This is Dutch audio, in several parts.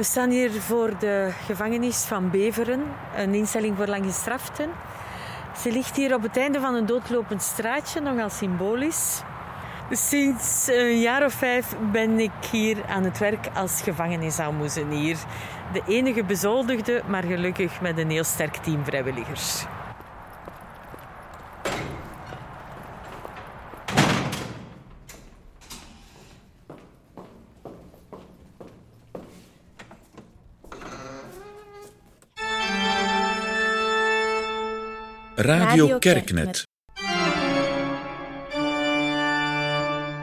We staan hier voor de gevangenis van Beveren, een instelling voor langgestraften. Ze ligt hier op het einde van een doodlopend straatje, nogal symbolisch. Sinds een jaar of vijf ben ik hier aan het werk als gevangenisaalmoezenier. De enige bezoldigde, maar gelukkig met een heel sterk team vrijwilligers. Radio Kerknet.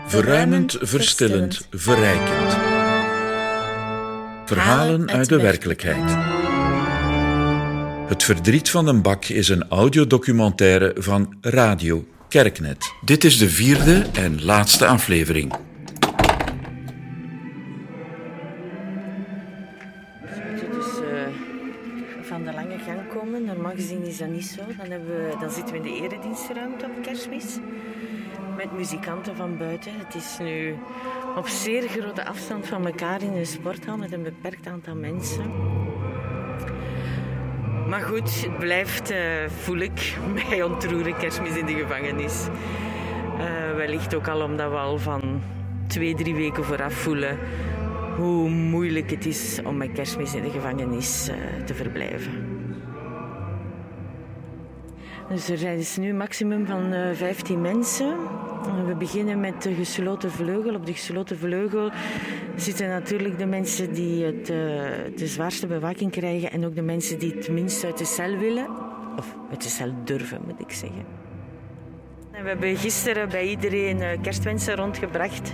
Verruimend, verstillend, verrijkend. Verhalen uit de werkelijkheid. Het verdriet van een bak is een audiodocumentaire van Radio Kerknet. Dit is de vierde en laatste aflevering. Gezien is dat niet zo. Dan, hebben we, dan zitten we in de eredienstruimte op kerstmis. Met muzikanten van buiten. Het is nu op zeer grote afstand van elkaar in een sporthal met een beperkt aantal mensen. Maar goed, het blijft, uh, voel ik, mij ontroeren kerstmis in de gevangenis. Uh, wellicht ook al omdat we al van twee, drie weken vooraf voelen hoe moeilijk het is om met kerstmis in de gevangenis uh, te verblijven. Dus er zijn dus nu een maximum van uh, 15 mensen. We beginnen met de gesloten vleugel. Op de gesloten vleugel zitten natuurlijk de mensen die het, uh, de zwaarste bewaking krijgen en ook de mensen die het minst uit de cel willen. Of uit de cel durven, moet ik zeggen. En we hebben gisteren bij iedereen kerstwensen rondgebracht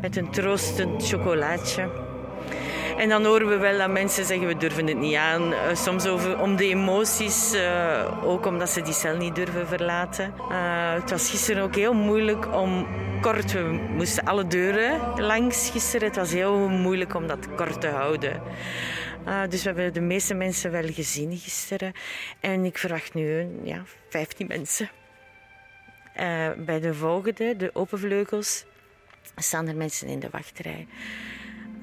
met een troostend chocolaatje. En dan horen we wel dat mensen zeggen we durven het niet aan. Uh, soms over, om de emoties, uh, ook omdat ze die cel niet durven verlaten. Uh, het was gisteren ook heel moeilijk om kort, we moesten alle deuren langs gisteren. Het was heel moeilijk om dat kort te houden. dus we hebben de meeste mensen wel gezien gisteren. En ik verwacht nu ja, 15 mensen. bij de volgende, de open vleugels, staan er mensen in de wachtrij.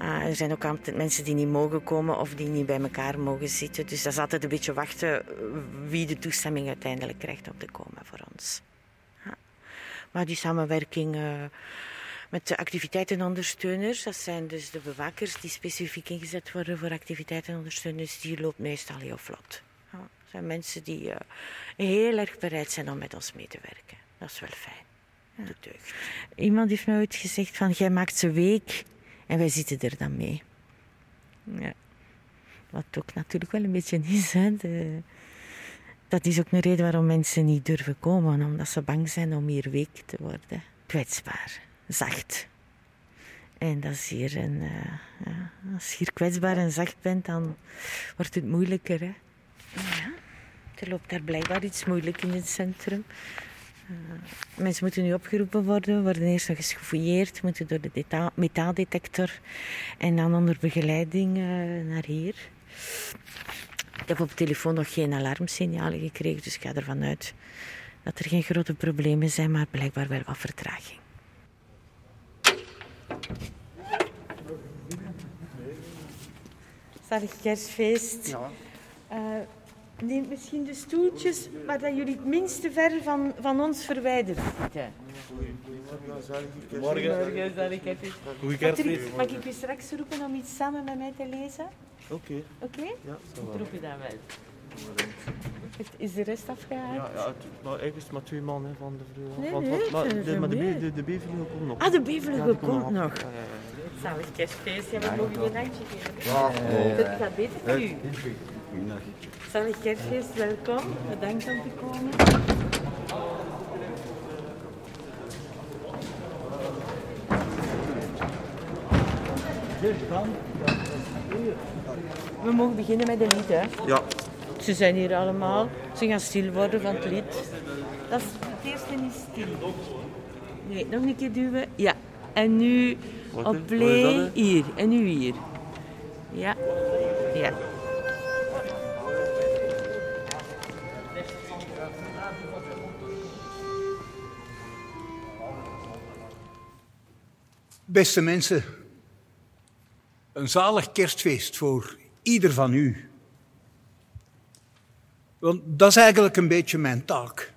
Uh, er zijn ook altijd mensen die niet mogen komen of die niet bij elkaar mogen zitten. Dus dat is altijd een beetje wachten wie de toestemming uiteindelijk krijgt om te komen voor ons. Ja. Maar die samenwerking met de activiteitenondersteuners, dat zijn dus de bewakers die specifiek ingezet worden voor activiteitenondersteuners, die loopt meestal heel vlot. Ja. Dat zijn mensen die uh, heel erg bereid zijn om met ons mee te werken. Dat is wel fijn. Ja. Iemand heeft mij ooit gezegd van, jij maakt ze week en wij zitten er dan mee. Ja. Wat ook natuurlijk wel een beetje is. Hè. Dat is ook een reden waarom mensen niet durven komen. Omdat ze bang zijn om hier week te worden. Kwetsbaar. Zacht. En dat is hier een, uh, ja, als je hier kwetsbaar en zacht bent, dan wordt het moeilijker. Hè? Ja, er loopt daar blijkbaar iets moeilijk in het centrum. Uh, mensen moeten nu opgeroepen worden, worden eerst nog eens gefouilleerd, moeten door de metaaldetector en dan onder begeleiding uh, naar hier. Ik heb op de telefoon nog geen alarmsignalen gekregen, dus ik ga ervan uit dat er geen grote problemen zijn, maar blijkbaar wel wat vertraging. Zalig kerstfeest. Ja. Uh, Neem misschien de stoeltjes waar dat jullie het minste ver van, van ons verwijderd zitten. Goedemorgen. Goeie kerstfeest. Mag ik u straks roepen om iets samen met mij te lezen? Oké. Okay. Oké? Okay? Ja, Ik roep je dan wel. Is de rest afgehaald? Ja, ja het, maar eigenlijk is het maar twee man hè, van de vrouw. Nee, Want, nee, wat, maar de, maar de, meer. be, de, de bevelige komt nog. Ah, de bevelige Ja, die komt nog. Ja, ja, ja. Zalig kerstfeest. Ja, we mogen je een handje geven. Ja, Het gaat beter met u. Zalig kerstfeest, welkom. Bedankt om te komen. We mogen beginnen met de lied, hè. Ja. Ze zijn hier allemaal. Ze gaan stil worden van het lied. Dat is, het eerste is stil. Nee, nog een keer duwen. Ja. En nu Wat, op play. hier. En nu hier. Ja. Ja. Beste mensen, Een zalig kerstfeest voor ieder van u. Want dat is eigenlijk een beetje mijn taak.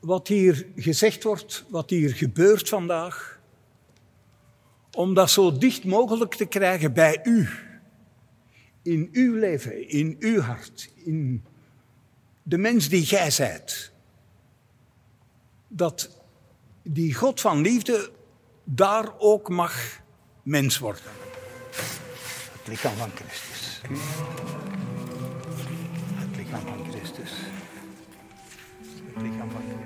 Wat hier gezegd wordt, wat hier gebeurt vandaag, om dat zo dicht mogelijk te krijgen bij u. In uw leven, in uw hart, in de mens die gij zijt. Dat die God van liefde daar ook mag mens worden. Het lichaam van Christus. Het lichaam van Christus. Het lichaam van Christus.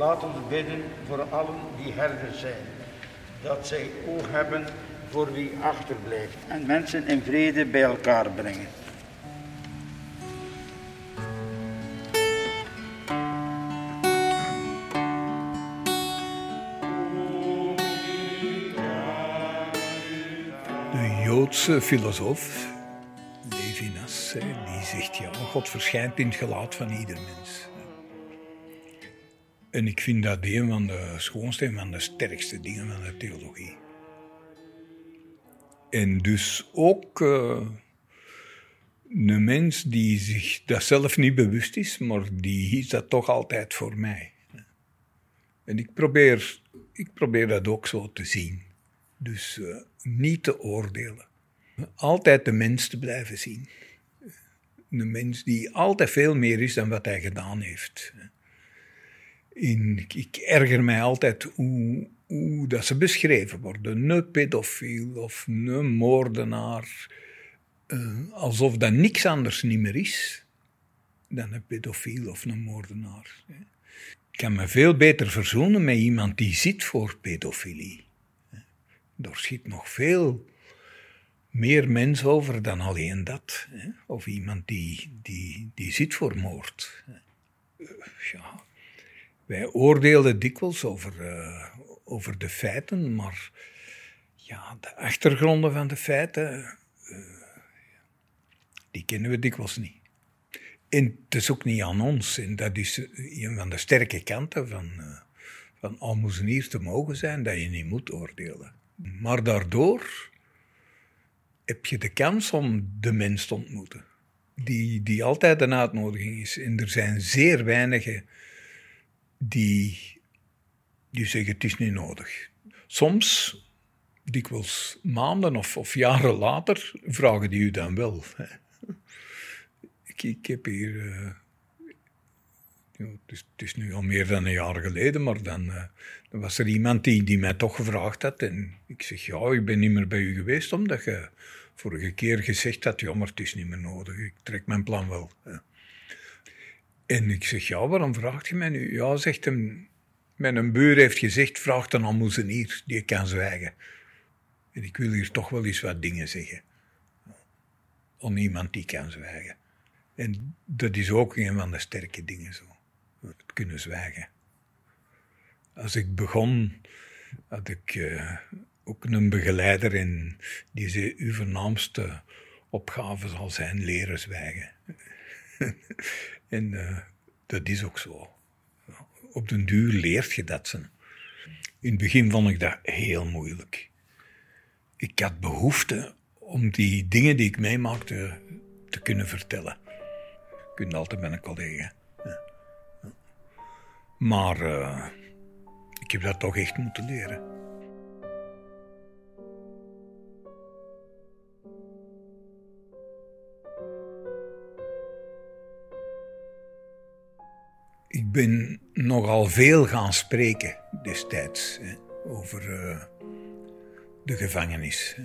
Laten we bidden voor allen die herders zijn, dat zij oog hebben voor wie achterblijft en mensen in vrede bij elkaar brengen. De Joodse filosoof Levinas, die zegt ja, God verschijnt in het gelaat van ieder mens. En ik vind dat een van de schoonste en van de sterkste dingen van de theologie. En dus ook eh, een mens die zich dat zelf niet bewust is, maar die is dat toch altijd voor mij. En ik probeer, ik probeer dat ook zo te zien. Dus eh, niet te oordelen. Altijd de mens te blijven zien. Een mens die altijd veel meer is dan wat hij gedaan heeft. Ik, erger mij altijd hoe, hoe dat ze beschreven worden. Een pedofiel of een moordenaar. eh, alsof dat niks anders niet meer is dan een pedofiel of een moordenaar. Ik kan me veel beter verzoenen met iemand die zit voor pedofilie. Er schiet nog veel meer mens over dan alleen dat. Of iemand die, die, die zit voor moord. Eh, Ja. Wij oordeelden dikwijls over, eh, over de feiten, maar ja, de achtergronden van de feiten, eh, die kennen we dikwijls niet. En het is ook niet aan ons. En dat is een van de sterke kanten van, eh, van te mogen zijn, dat je niet moet oordelen. Maar daardoor heb je de kans om de mens te ontmoeten. Die, die altijd een uitnodiging is. En er zijn zeer weinigen die, die zeggen het is niet nodig. Soms, dikwijls maanden of, of jaren later, vragen die u dan wel. hè. Ik, heb hier... eh, het, is, het is nu al meer dan een jaar geleden, maar dan, eh, was er iemand die, mij toch gevraagd had. En ik zeg, ja, ik ben niet meer bij u geweest, omdat je vorige keer gezegd had, ja, het is niet meer nodig. Ik trek mijn plan wel. hè. En ik zeg, ja, waarom vraagt je mij nu? Ja, zegt hem, mijn buur heeft gezegd, vraag dan aan moezenier, die kan zwijgen. En ik wil hier toch wel eens wat dingen zeggen. Aan iemand die kan zwijgen. En dat is ook een van de sterke dingen zo. Het kunnen zwijgen. Als ik begon, had ik eh, ook een begeleider en die zei, uw voornaamste opgave zal zijn leren zwijgen. en eh, dat is ook zo. Op den duur leert je dat. Ze. In het begin vond ik dat heel moeilijk. Ik had behoefte om die dingen die ik meemaakte te kunnen vertellen. Ik kunt altijd met een collega. Maar eh, ik heb dat toch echt moeten leren. Ik ben nogal veel gaan spreken destijds hè, over uh, de gevangenis. Hè.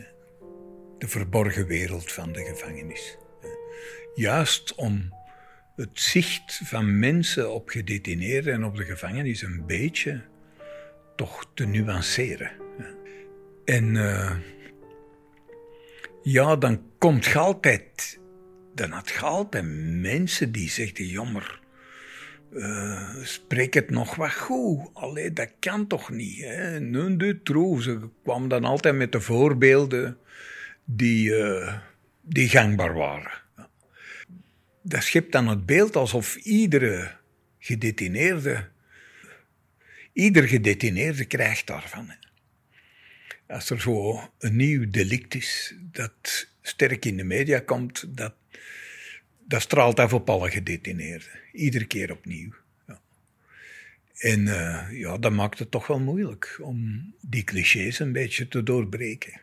De verborgen wereld van de gevangenis. Juist om het zicht van mensen op gedetineerden en op de gevangenis een beetje toch te nuanceren. En uh, ja, dan komt je altijd, dan had je altijd mensen die zeggen, jammer, uh, spreek het nog wat goed. Allee, dat kan toch niet, hè? Non de. Ze kwam dan altijd met de voorbeelden die, uh, die gangbaar waren. Dat schept dan het beeld alsof iedere gedetineerde, ieder gedetineerde krijgt daarvan. Als er zo een nieuw delict is dat sterk in de media komt, dat, dat straalt af op alle gedetineerden. Iedere keer opnieuw. Ja. En uh, ja, dat maakt het toch wel moeilijk om die clichés een beetje te doorbreken.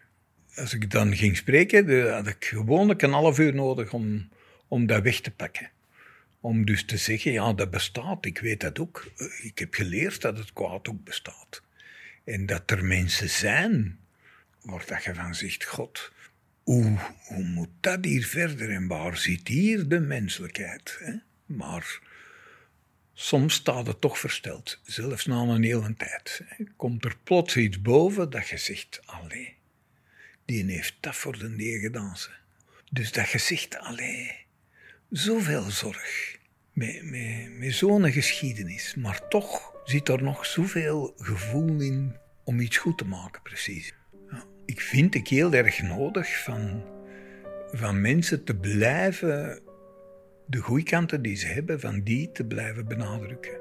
Als ik dan ging spreken, had ik gewoonlijk een half uur nodig om, om dat weg te pakken. Om dus te zeggen, ja, dat bestaat, ik weet dat ook. Ik heb geleerd dat het kwaad ook bestaat. En dat er mensen zijn waar dat je van zegt, God, hoe, hoe moet dat hier verder en waar zit hier de menselijkheid? Hè? Maar soms staat het toch versteld, zelfs na een hele tijd. Komt er plots iets boven dat je zegt, allee, die heeft dat voor de neer gedaan. Dus dat je zegt, allee, zoveel zorg, met, met zo'n geschiedenis, maar toch zit er nog zoveel gevoel in om iets goed te maken, precies. Ik vind het heel erg nodig van, van mensen te blijven de goede kanten die ze hebben, van die te blijven benadrukken.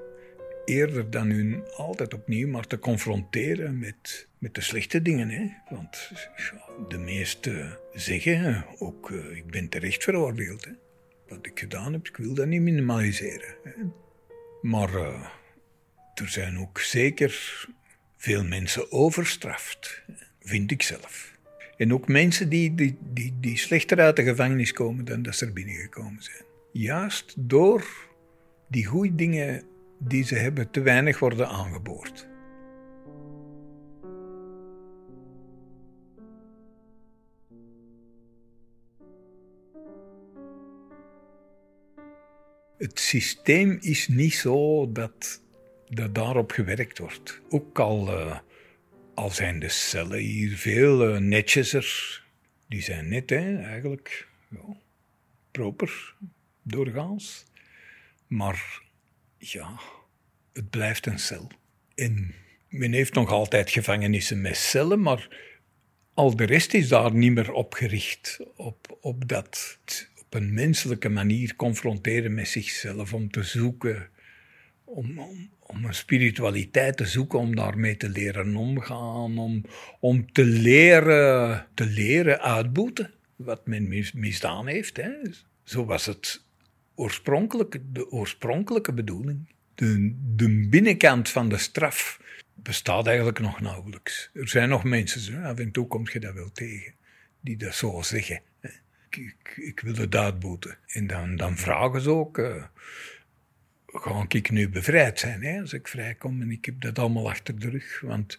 Eerder dan hun altijd opnieuw maar te confronteren met, met de slechte dingen. Hè? Want de meesten zeggen ook, uh, ik ben terecht veroordeeld. Hè? Wat ik gedaan heb, ik wil dat niet minimaliseren. Hè? Maar uh, er zijn ook zeker veel mensen overstraft, vind ik zelf. En ook mensen die, die, die, die slechter uit de gevangenis komen dan dat ze er binnengekomen zijn. Juist door die goede dingen die ze hebben te weinig worden aangeboord. Het systeem is niet zo dat dat daarop gewerkt wordt. Ook al, uh, al zijn de cellen hier veel uh, netjeser. Die zijn net, hè, eigenlijk. Proper, doorgaans. Maar ja, het blijft een cel. En men heeft nog altijd gevangenissen met cellen, maar al de rest is daar niet meer op gericht. Op, op dat op een menselijke manier confronteren met zichzelf, om te zoeken, om, om, een spiritualiteit te zoeken, om daarmee te leren omgaan, om, om te, leren, te leren uitboeten wat men misdaan heeft. Hè. Zo was het oorspronkelijke, de oorspronkelijke bedoeling. De, de binnenkant van de straf bestaat eigenlijk nog nauwelijks. Er zijn nog mensen, af en toe kom je dat wel tegen, die dat zo zeggen. Ik, ik, wil het uitboeten. En dan, dan vragen ze ook... Uh, ga ik nu bevrijd zijn hè, als ik vrijkom en ik heb dat allemaal achter de rug. Want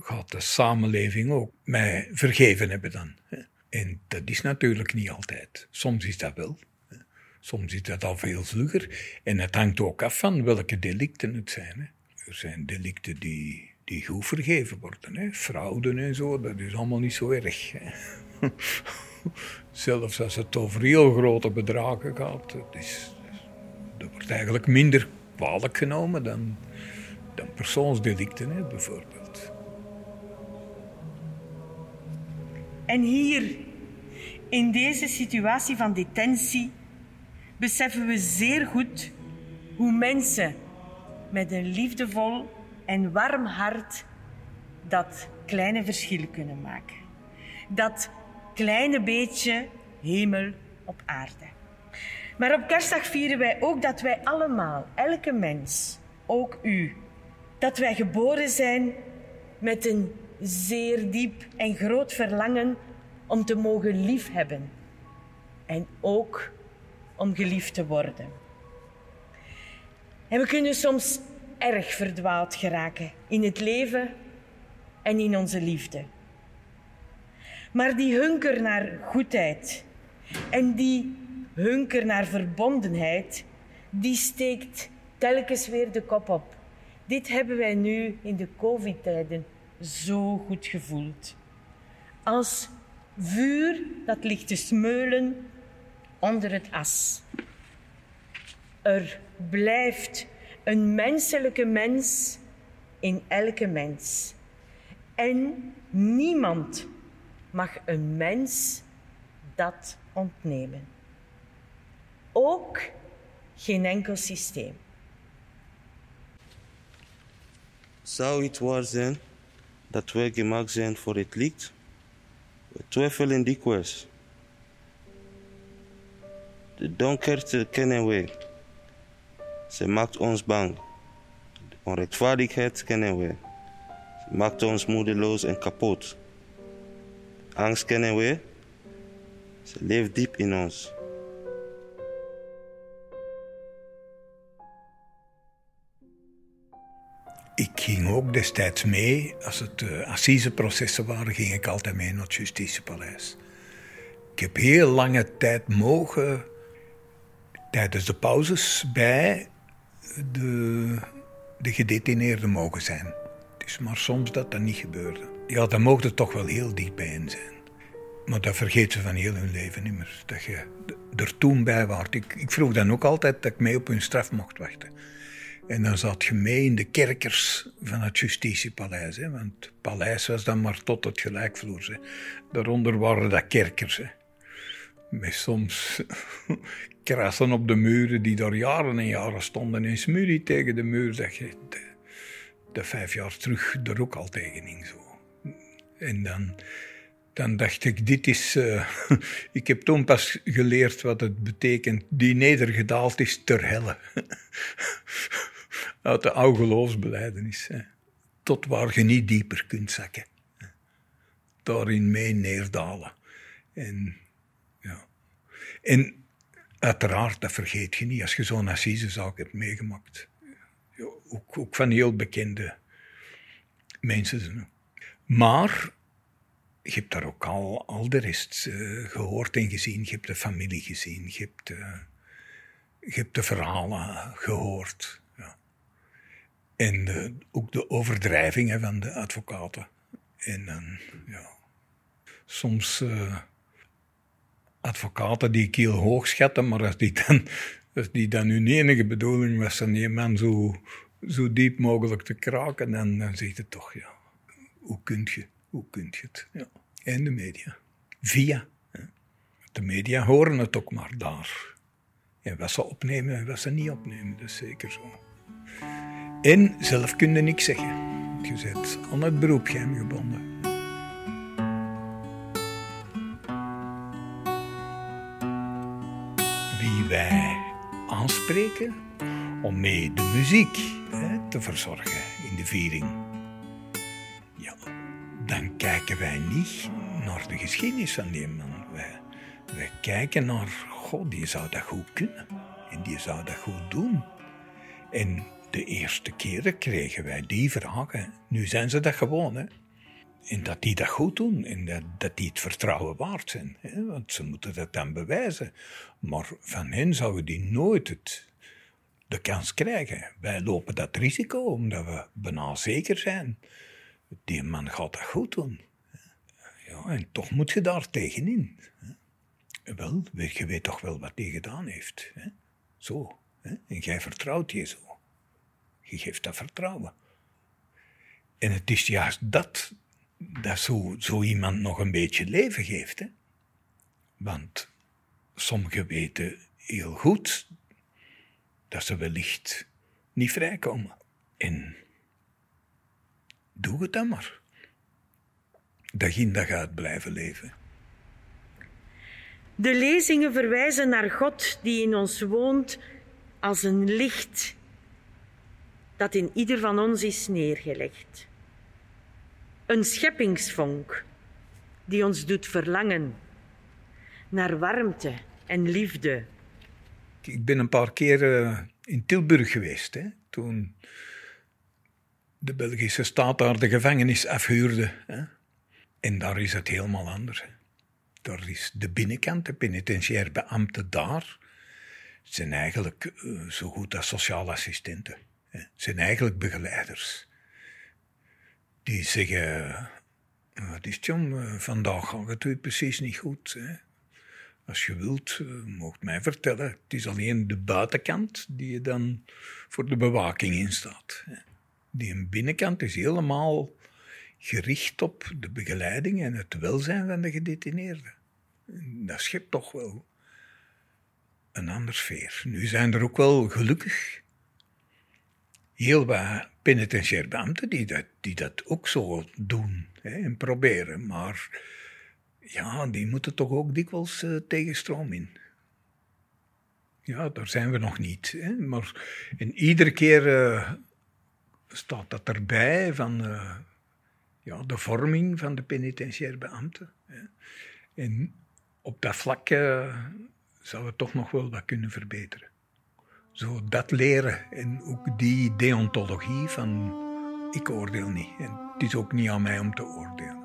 gaat de samenleving ook mij vergeven hebben dan. Hè. En dat is natuurlijk niet altijd. Soms is dat wel. Hè. Soms is dat al veel vlugger. En het hangt ook af van welke delicten het zijn. Hè. Er zijn delicten die, die goed vergeven worden. Hè. Fraude en zo, dat is allemaal niet zo erg. Hè. Zelfs als het over heel grote bedragen gaat, is, dat wordt eigenlijk minder kwalijk genomen dan, dan persoonsdelicten, hè, bijvoorbeeld. En hier, in deze situatie van detentie, beseffen we zeer goed hoe mensen met een liefdevol en warm hart dat kleine verschil kunnen maken. Dat kleine beetje hemel op aarde. Maar op kerstdag vieren wij ook dat wij allemaal, elke mens, ook u, dat wij geboren zijn met een zeer diep en groot verlangen om te mogen liefhebben en ook om geliefd te worden. En we kunnen soms erg verdwaald geraken in het leven en in onze liefde. Maar die hunker naar goedheid en die hunker naar verbondenheid, die steekt telkens weer de kop op. Dit hebben wij nu in de COVID-tijden zo goed gevoeld. Als vuur dat ligt te smeulen onder het as. Er blijft een menselijke mens in elke mens. En niemand mag een mens dat ontnemen. Ook geen enkel systeem. Zou het waar zijn dat wij gemaakt zijn voor het licht? We twijfelen dikwijls. De donkerte kennen wij. Ze maakt ons bang. De onrechtvaardigheid kennen wij. Ze maakt ons moedeloos en kapot. Angst kennen wij. Ze leeft diep in ons. Ik ging ook destijds mee, als het uh, assiseprocessen waren, ging ik altijd mee naar het Justitiepaleis. Ik heb heel lange tijd mogen, tijdens de pauzes, bij de, de gedetineerden mogen zijn. Het is maar soms dat dat niet gebeurde. Ja, dan mocht het toch wel heel diep bij hen zijn. Maar dat vergeet ze van heel hun leven niet meer. Dat je er toen bij waart. Ik, ik vroeg dan ook altijd dat ik mee op hun straf mocht wachten. En dan zat je mee in de kerkers van het Justitiepaleis. Hè? Want het paleis was dan maar tot het gelijkvloers. Hè? Daaronder waren dat kerkers. Hè? Met soms krassen op de muren die daar jaren en jaren stonden. En smurie tegen de muur dat je de, vijf jaar terug er ook al tegen ging. Zo. En dan, dan dacht ik, dit is... Uh, ik heb toen pas geleerd wat het betekent. Die nedergedaald is ter helle uit de oude geloofsbeleidenis. Hè. Tot waar je niet dieper kunt zakken. Daarin mee neerdalen. En, ja. en uiteraard, dat vergeet je niet. Als je zo'n assisezaak hebt meegemaakt. Ja, ook, ook, van heel bekende mensen. Maar je hebt daar ook al, al de rest uh, gehoord en gezien. Je hebt de familie gezien. Hebt, uh, je hebt de verhalen gehoord. En ook de overdrijvingen van de advocaten. En dan, ja, soms uh, advocaten die ik heel hoog schatte, maar als die dan, als die dan hun enige bedoeling was om die man zo, zo diep mogelijk te kraken, dan, dan zeg je toch, ja, hoe kunt je, hoe kunt je het? Ja. En de media. Via. De media horen het ook maar daar. En wat ze opnemen en wat ze niet opnemen, dat is zeker zo. En zelf kun niks zeggen. Je zit aan het beroepgeheim gebonden. Wie wij aanspreken om mee de muziek hè, te verzorgen in de viering. Ja, dan kijken wij niet naar de geschiedenis van die man. Wij, wij kijken naar, god, die zou dat goed kunnen. En die zou dat goed doen. En de eerste keren kregen wij die vragen. Nu zijn ze dat gewoon, hè. En dat die dat goed doen en dat, dat die het vertrouwen waard zijn. Hè? Want ze moeten dat dan bewijzen. Maar van hen zouden die nooit het, de kans krijgen. Wij lopen dat risico omdat we bijna zeker zijn. Die man gaat dat goed doen. Ja, en toch moet je daar tegenin. Wel, je weet toch wel wat hij gedaan heeft. Hè? Zo. Hè? En jij vertrouwt je zo. Je geeft dat vertrouwen. En het is juist dat dat zo, zo iemand nog een beetje leven geeft. Hè? Want sommigen weten heel goed dat ze wellicht niet vrijkomen. En doe het dan maar. Dag in dag uit blijven leven. De lezingen verwijzen naar God die in ons woont als een licht dat in ieder van ons is neergelegd. Een scheppingsvonk die ons doet verlangen naar warmte en liefde. Ik ben een paar keer in Tilburg geweest. Hè, toen de Belgische staat daar de gevangenis afhuurde. Hè. En daar is het helemaal anders. Hè. Daar is de binnenkant, de penitentiair beambten daar, zijn eigenlijk uh, zo goed als sociale assistenten. Zijn eigenlijk begeleiders. Die zeggen, wat is het jong, vandaag gaat het precies niet goed. Hè. Als je wilt, uh, mocht mij vertellen. Het is alleen de buitenkant die je dan voor de bewaking instaat. Die binnenkant is helemaal gericht op de begeleiding en het welzijn van de gedetineerden. Dat schept toch wel een andere sfeer. Nu zijn er ook wel gelukkig heel wat penitentiair beambten die dat, die dat ook zo doen hè, en proberen. Maar ja, die moeten toch ook dikwijls uh, tegen stroom in. Ja, daar zijn we nog niet. Hè. Maar en iedere keer uh, staat dat erbij van uh, ja, de vorming van de penitentiair beambten. Hè. En op dat vlak uh, zou het toch nog wel wat kunnen verbeteren. Zo dat leren en ook die deontologie van ik oordeel niet. En het is ook niet aan mij om te oordelen.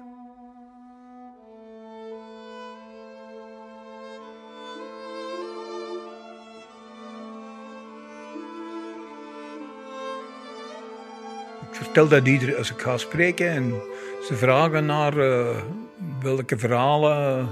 Ik vertel dat iedereen als ik ga spreken en ze vragen naar uh, welke verhalen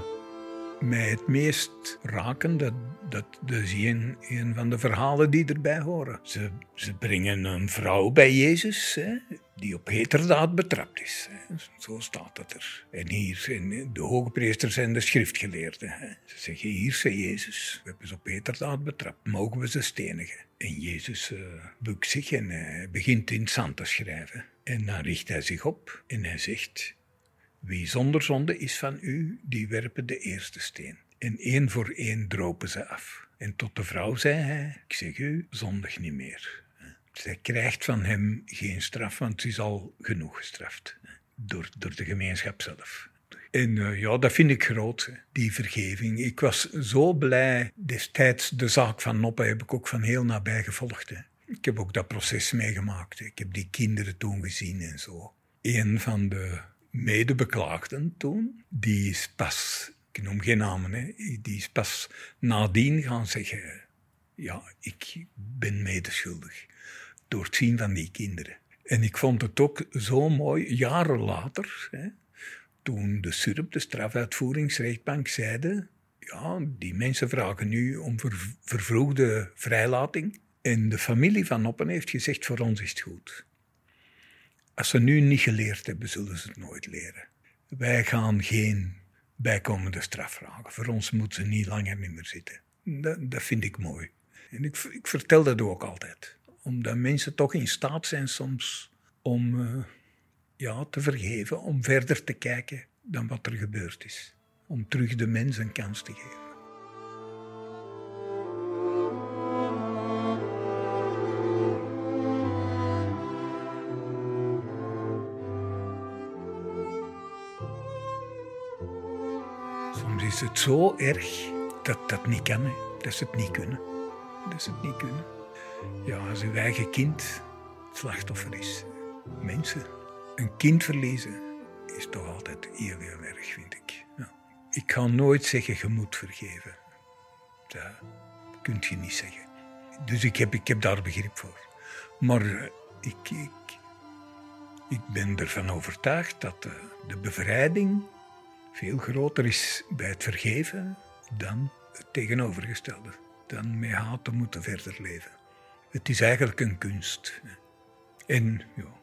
mij het meest raken, dat, dat, dat is een, van de verhalen die erbij horen. Ze, ze brengen een vrouw bij Jezus hè, die op heterdaad betrapt is. Hè. Zo staat het er. En hier zijn de hoogpriesters en de schriftgeleerden. Hè. Ze zeggen, hier zei Jezus, we hebben ze op heterdaad betrapt, mogen we ze stenigen? En Jezus uh, bukt zich en hij begint in zand te schrijven. En dan richt hij zich op en hij zegt, wie zonder zonde is van u, die werpen de eerste steen. En één voor één dropen ze af. En tot de vrouw zei hij, ik zeg u, zondig niet meer. Zij krijgt van hem geen straf, want ze is al genoeg gestraft. Door, door de gemeenschap zelf. En uh, ja, dat vind ik groot, die vergeving. Ik was zo blij. Destijds de zaak van Noppe heb ik ook van heel nabij gevolgd. Ik heb ook dat proces meegemaakt. Ik heb die kinderen toen gezien en zo. Een van de medebeklaagden toen, die is pas, ik noem geen namen, hè, die is pas nadien gaan zeggen, ja, ik ben medeschuldig door het zien van die kinderen. En ik vond het ook zo mooi, jaren later, hè, toen de SURP, de strafuitvoeringsrechtbank, zeiden, ja, die mensen vragen nu om ver, vervroegde vrijlating. En de familie van Oppen heeft gezegd, voor ons is het goed. Als ze nu niet geleerd hebben, zullen ze het nooit leren. Wij gaan geen bijkomende straf vragen. Voor ons moeten ze niet langer niet meer zitten. Dat, dat vind ik mooi. En ik, ik, vertel dat ook altijd. Omdat mensen toch in staat zijn soms om uh, ja, te vergeven, om verder te kijken dan wat er gebeurd is. Om terug de mens een kans te geven. Is het zo erg dat dat niet kan. Dat ze het niet kunnen. Dat ze het niet kunnen. Ja, als uw eigen kind slachtoffer is. Mensen, een kind verliezen is toch altijd heel, heel erg, vind ik. Ja. Ik ga nooit zeggen, je moet vergeven. Dat kun je niet zeggen. Dus ik heb, ik heb daar begrip voor. Maar eh, ik, ik, ik ben ervan overtuigd dat de, de bevrijding veel groter is bij het vergeven dan het tegenovergestelde. Dan met haat te moeten verder leven. Het is eigenlijk een kunst. En ja,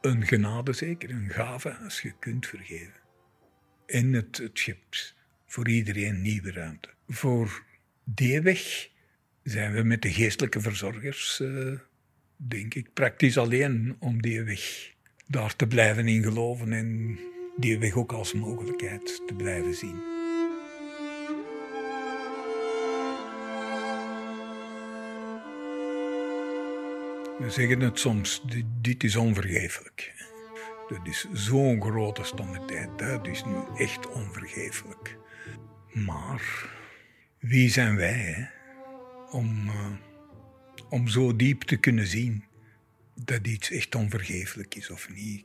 een genade zeker, een gave als je kunt vergeven. En het, het voor iedereen nieuwe ruimte. Voor die weg zijn we met de geestelijke verzorgers, uh, denk ik, praktisch alleen om die weg daar te blijven in geloven en die weg ook als mogelijkheid te blijven zien. We zeggen het soms, dit, is onvergeeflijk. Dat is zo'n grote stommiteit, dat is nu echt onvergeeflijk. Maar wie zijn wij hè, om uh, om zo diep te kunnen zien dat iets echt onvergeeflijk is of niet.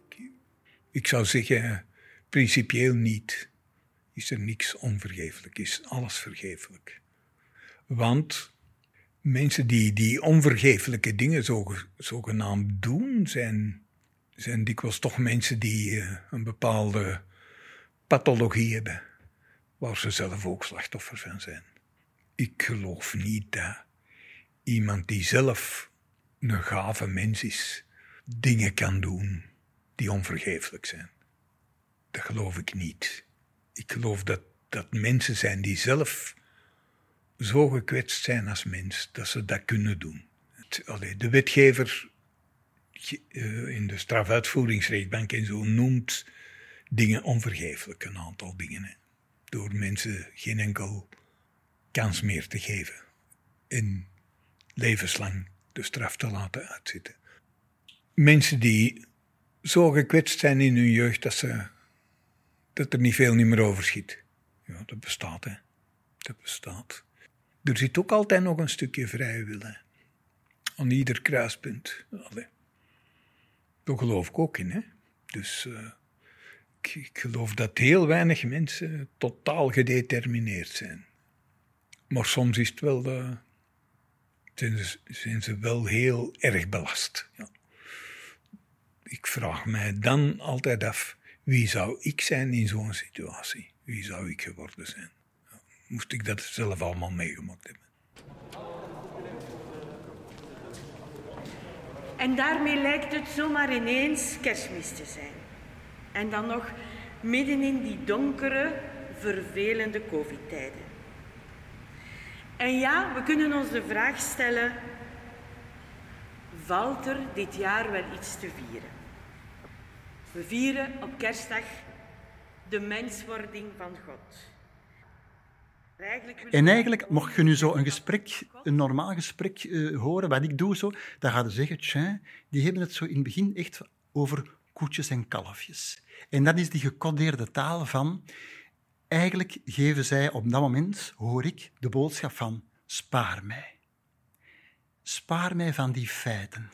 Ik zou zeggen, principieel niet. Is er niks onvergeeflijk, is alles vergeeflijk. Want mensen die, die onvergeeflijke dingen zo, zogenaamd doen, zijn, zijn dikwijls toch mensen die eh, een bepaalde pathologie hebben, waar ze zelf ook slachtoffer van zijn. Ik geloof niet dat iemand die zelf een gave mens is, dingen kan doen die onvergeeflijk zijn. Dat geloof ik niet. Ik geloof dat dat mensen zijn die zelf zo gekwetst zijn als mens dat ze dat kunnen doen. De wetgever eh, in de strafuitvoeringsrechtbank en zo noemt dingen onvergeeflijk, een aantal dingen. Hè. Door mensen geen enkel kans meer te geven. En levenslang de straf te laten uitzitten. Mensen die zo gekwetst zijn in hun jeugd dat, ze, dat er niet veel niet meer overschiet. Ja, dat bestaat, hè. Dat bestaat. Er zit ook altijd nog een stukje vrije wil. Aan ieder kruispunt. Allee. Daar geloof ik ook in, hè. Dus uh, ik, ik geloof dat heel weinig mensen totaal gedetermineerd zijn. Maar soms is het wel, zijn, ze, zijn, ze, wel heel erg belast. Ja. Ik vraag mij dan altijd af, wie zou ik zijn in zo'n situatie? Wie zou ik geworden zijn? Moest ik dat zelf allemaal meegemaakt hebben. En daarmee lijkt het zomaar ineens kerstmis te zijn. En dan nog midden in die donkere, vervelende COVID-tijden. En ja, we kunnen ons de vraag stellen: valt er dit jaar wel iets te vieren? We vieren op kerstdag de menswording van God. En eigenlijk, mocht je nu zo een gesprek, een normaal gesprek uh, horen, wat ik doe zo, dan ga je zeggen, tja, die hebben het zo in het begin echt over koetjes en kalfjes. En dat is die gecodeerde taal van, eigenlijk geven zij op dat moment, hoor ik, de boodschap van, spaar mij. Spaar mij van die feiten.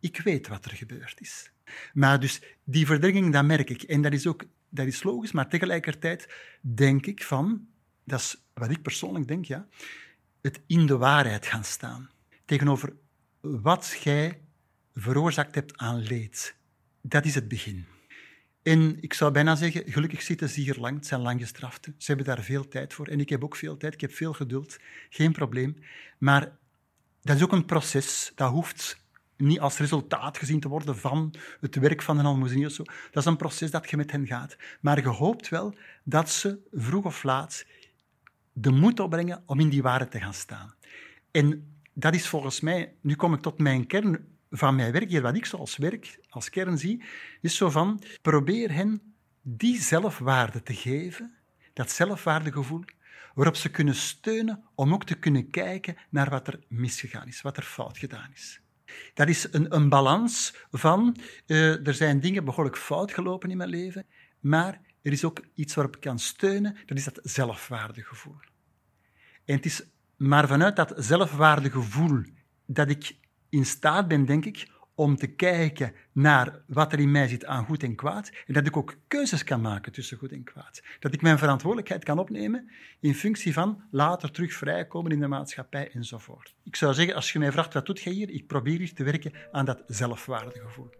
Ik weet wat er gebeurd is. Maar dus die verdringing, dat merk ik. En dat is ook dat is logisch, maar tegelijkertijd denk ik van, dat is wat ik persoonlijk denk, ja, het in de waarheid gaan staan. Tegenover wat jij veroorzaakt hebt aan leed. Dat is het begin. En ik zou bijna zeggen, gelukkig zitten ze hier lang, het zijn lang gestraften. Ze hebben daar veel tijd voor. En ik heb ook veel tijd, ik heb veel geduld, geen probleem. Maar dat is ook een proces, dat hoeft niet als resultaat gezien te worden van het werk van een almoezenier. Dat is een proces dat je met hen gaat. Maar je hoopt wel dat ze vroeg of laat de moed opbrengen om in die waarheid te gaan staan. En dat is volgens mij, nu kom ik tot mijn kern van mijn werk, hier wat ik zo als werk, als kern zie, is zo van, probeer hen die zelfwaarde te geven, dat zelfwaardegevoel, waarop ze kunnen steunen om ook te kunnen kijken naar wat er misgegaan is, wat er fout gedaan is. Dat is een, een balans van, uh, er zijn dingen behoorlijk fout gelopen in mijn leven, maar er is ook iets waarop ik kan steunen, dat is dat zelfwaardegevoel. En het is maar vanuit dat zelfwaardegevoel dat ik in staat ben, denk ik, om te kijken naar wat er in mij zit aan goed en kwaad. En dat ik ook keuzes kan maken tussen goed en kwaad. Dat ik mijn verantwoordelijkheid kan opnemen in functie van later terug vrijkomen in de maatschappij enzovoort. Ik zou zeggen, als je mij vraagt wat doet je hier, ik probeer hier te werken aan dat zelfwaardegevoel.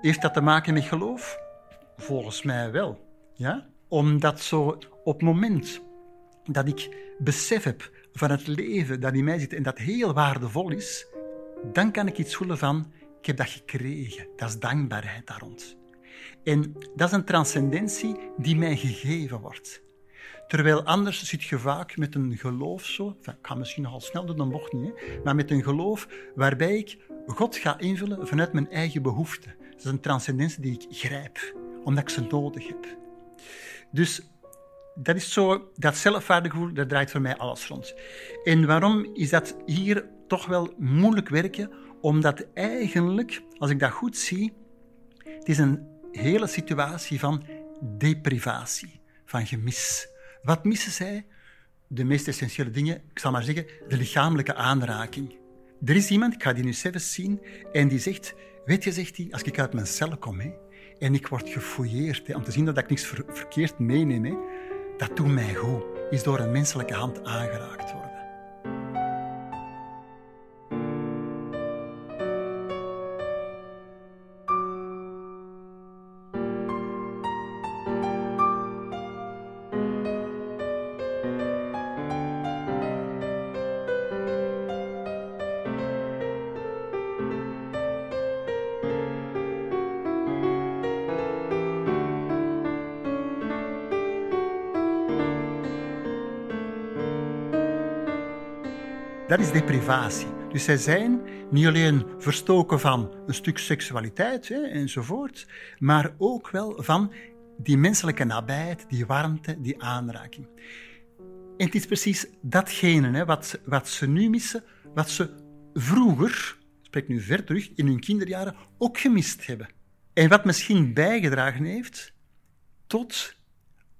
Heeft dat te maken met geloof? Volgens mij wel. Ja? Omdat zo op het moment dat ik besef heb van het leven dat in mij zit en dat heel waardevol is, dan kan ik iets voelen van, ik heb dat gekregen. Dat is dankbaarheid daar rond. En dat is een transcendentie die mij gegeven wordt. Terwijl anders zit je vaak met een geloof zo, ik ga misschien nogal snel door de bocht niet, maar met een geloof waarbij ik God ga invullen vanuit mijn eigen behoeften. Dat is een transcendentie die ik grijp, omdat ik ze nodig heb. Dus dat is zo, dat zelfwaardegevoel, dat draait voor mij alles rond. En waarom is dat hier toch wel moeilijk werken? Omdat eigenlijk, als ik dat goed zie, het is een hele situatie van deprivatie, van gemis. Wat missen zij? De meest essentiële dingen, ik zal maar zeggen, de lichamelijke aanraking. Er is iemand, ik ga die nu zelfs zien, en die zegt, weet je, zegt hij, als ik uit mijn cel kom hè, en ik word gefouilleerd, hè, om te zien dat ik niks ver- verkeerd meeneem, hè, dat doet mij goed, is door een menselijke hand aangeraakt worden. Deprivatie. Dus zij zijn niet alleen verstoken van een stuk seksualiteit hè, enzovoort, maar ook wel van die menselijke nabijheid, die warmte, die aanraking. En het is precies datgene hè, wat, wat ze nu missen, wat ze vroeger, ik spreek nu ver terug, in hun kinderjaren ook gemist hebben. En wat misschien bijgedragen heeft tot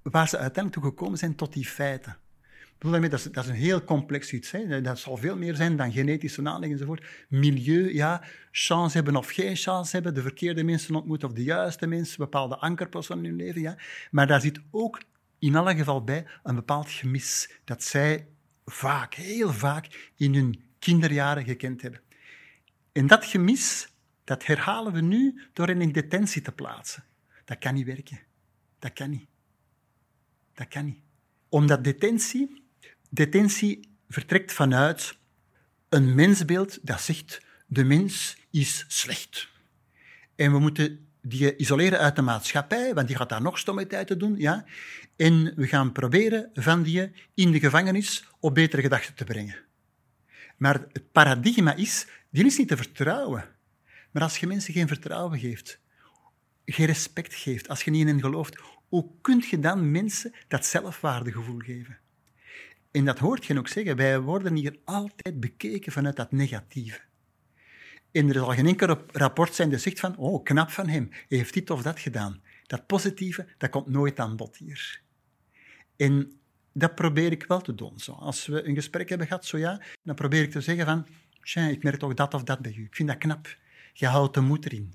waar ze uiteindelijk toe gekomen zijn, tot die feiten. Bedoel dat, is, dat is een heel complex iets. Hè. Dat zal veel meer zijn dan genetische aanleg enzovoort. Milieu, ja, chance hebben of geen chance hebben, de verkeerde mensen ontmoeten of de juiste mensen, bepaalde ankerposten in hun leven. Ja. Maar daar zit ook in alle geval bij een bepaald gemis dat zij vaak, heel vaak, in hun kinderjaren gekend hebben. En dat gemis, dat herhalen we nu door hen in detentie te plaatsen. Dat kan niet werken. Dat kan niet. Dat kan niet. Omdat detentie, detentie vertrekt vanuit een mensbeeld dat zegt de mens is slecht. En we moeten die isoleren uit de maatschappij, want die gaat daar nog stommiteiten doen. Ja? En we gaan proberen van die in de gevangenis op betere gedachten te brengen. Maar het paradigma is, die is niet te vertrouwen. Maar als je mensen geen vertrouwen geeft, geen respect geeft, als je niet in hen gelooft, hoe kun je dan mensen dat zelfwaardegevoel geven? En dat hoort je ook zeggen, wij worden hier altijd bekeken vanuit dat negatieve. En er zal geen enkel rapport zijn dat zegt van, oh, knap van hem, hij heeft dit of dat gedaan. Dat positieve, dat komt nooit aan bod hier. En dat probeer ik wel te doen. Zo. Als we een gesprek hebben gehad, zo ja, dan probeer ik te zeggen van, ik merk toch dat of dat bij u. Ik vind dat knap. Je houdt de moed erin.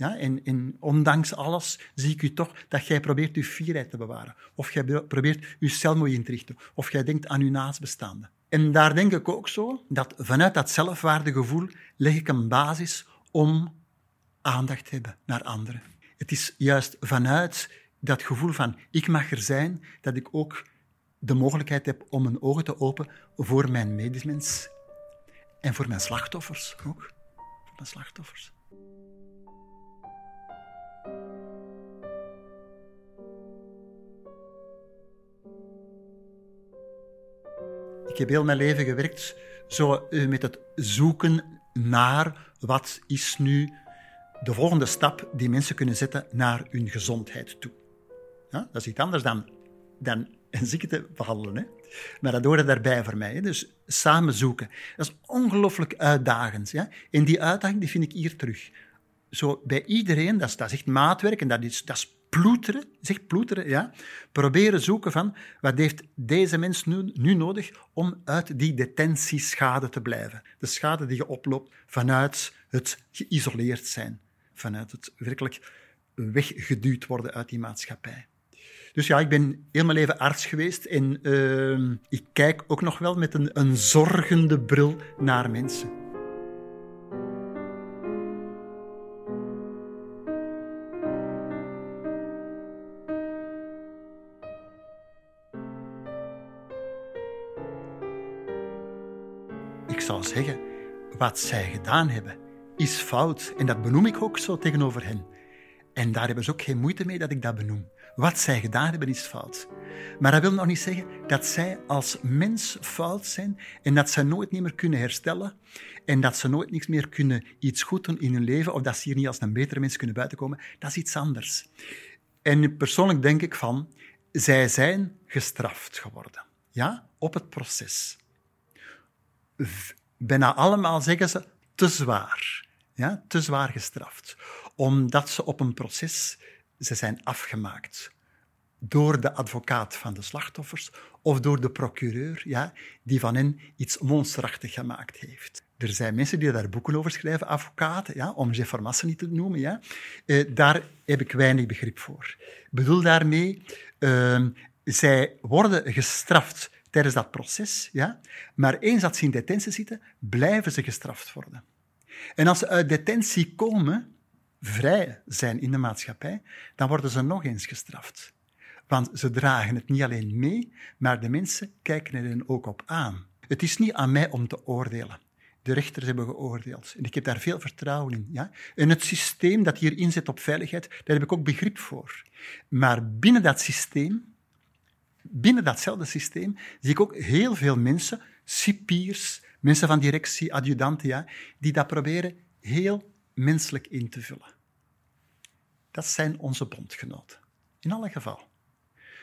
Ja, en, ondanks alles zie ik u toch dat jij probeert uw fierheid te bewaren. Of jij probeert uw cel mooi in te richten. Of jij denkt aan uw naastbestaande. En daar denk ik ook zo, dat vanuit dat zelfwaardegevoel leg ik een basis om aandacht te hebben naar anderen. Het is juist vanuit dat gevoel van ik mag er zijn, dat ik ook de mogelijkheid heb om mijn ogen te openen voor mijn medemens. En voor mijn slachtoffers ook. Voor mijn slachtoffers. Ik heb heel mijn leven gewerkt zo met het zoeken naar wat is nu de volgende stap die mensen kunnen zetten naar hun gezondheid toe. Ja, dat is iets anders dan, dan een ziekte behandelen. Hè? Maar dat hoorde daarbij voor mij. Hè? Dus samen zoeken. Dat is ongelooflijk uitdagend. Ja? En die uitdaging die vind ik hier terug. Zo bij iedereen, dat is, dat echt maatwerk en dat is, dat is ploeteren, zeg ploeteren, ja. Proberen zoeken van wat heeft deze mens nu, nu nodig om uit die detentieschade te blijven. De schade die je oploopt vanuit het geïsoleerd zijn, vanuit het werkelijk weggeduwd worden uit die maatschappij. Dus ja, ik ben heel mijn leven arts geweest en uh, ik kijk ook nog wel met een, een zorgende bril naar mensen. Zeggen, wat zij gedaan hebben, is fout. En dat benoem ik ook zo tegenover hen. En daar hebben ze ook geen moeite mee dat ik dat benoem. Wat zij gedaan hebben is fout. Maar dat wil nog niet zeggen dat zij als mens fout zijn en dat ze nooit meer kunnen herstellen en dat ze nooit niks meer kunnen iets goed doen in hun leven of dat ze hier niet als een betere mens kunnen buitenkomen. Dat is iets anders. En persoonlijk denk ik van, zij zijn gestraft geworden. Ja, op het proces. Bijna allemaal zeggen ze te zwaar. Ja, te zwaar gestraft. Omdat ze op een proces ze zijn afgemaakt door de advocaat van de slachtoffers of door de procureur, ja, die van hen iets monsterachtig gemaakt heeft. Er zijn mensen die daar boeken over schrijven, advocaten, ja, om Jeff Massa niet te noemen. Ja. Eh, daar heb ik weinig begrip voor. Ik bedoel daarmee, uh, zij worden gestraft tijdens dat proces, ja, maar eens dat ze in detentie zitten, blijven ze gestraft worden. En als ze uit detentie komen, vrij zijn in de maatschappij, dan worden ze nog eens gestraft. Want ze dragen het niet alleen mee, maar de mensen kijken er ook op aan. Het is niet aan mij om te oordelen. De rechters hebben geoordeeld. En ik heb daar veel vertrouwen in. Ja? En het systeem dat hier inzet op veiligheid, daar heb ik ook begrip voor. Maar binnen dat systeem, binnen datzelfde systeem, zie ik ook heel veel mensen, cipiers, mensen van directie, adjudanten, die dat proberen heel menselijk in te vullen. Dat zijn onze bondgenoten. In alle geval.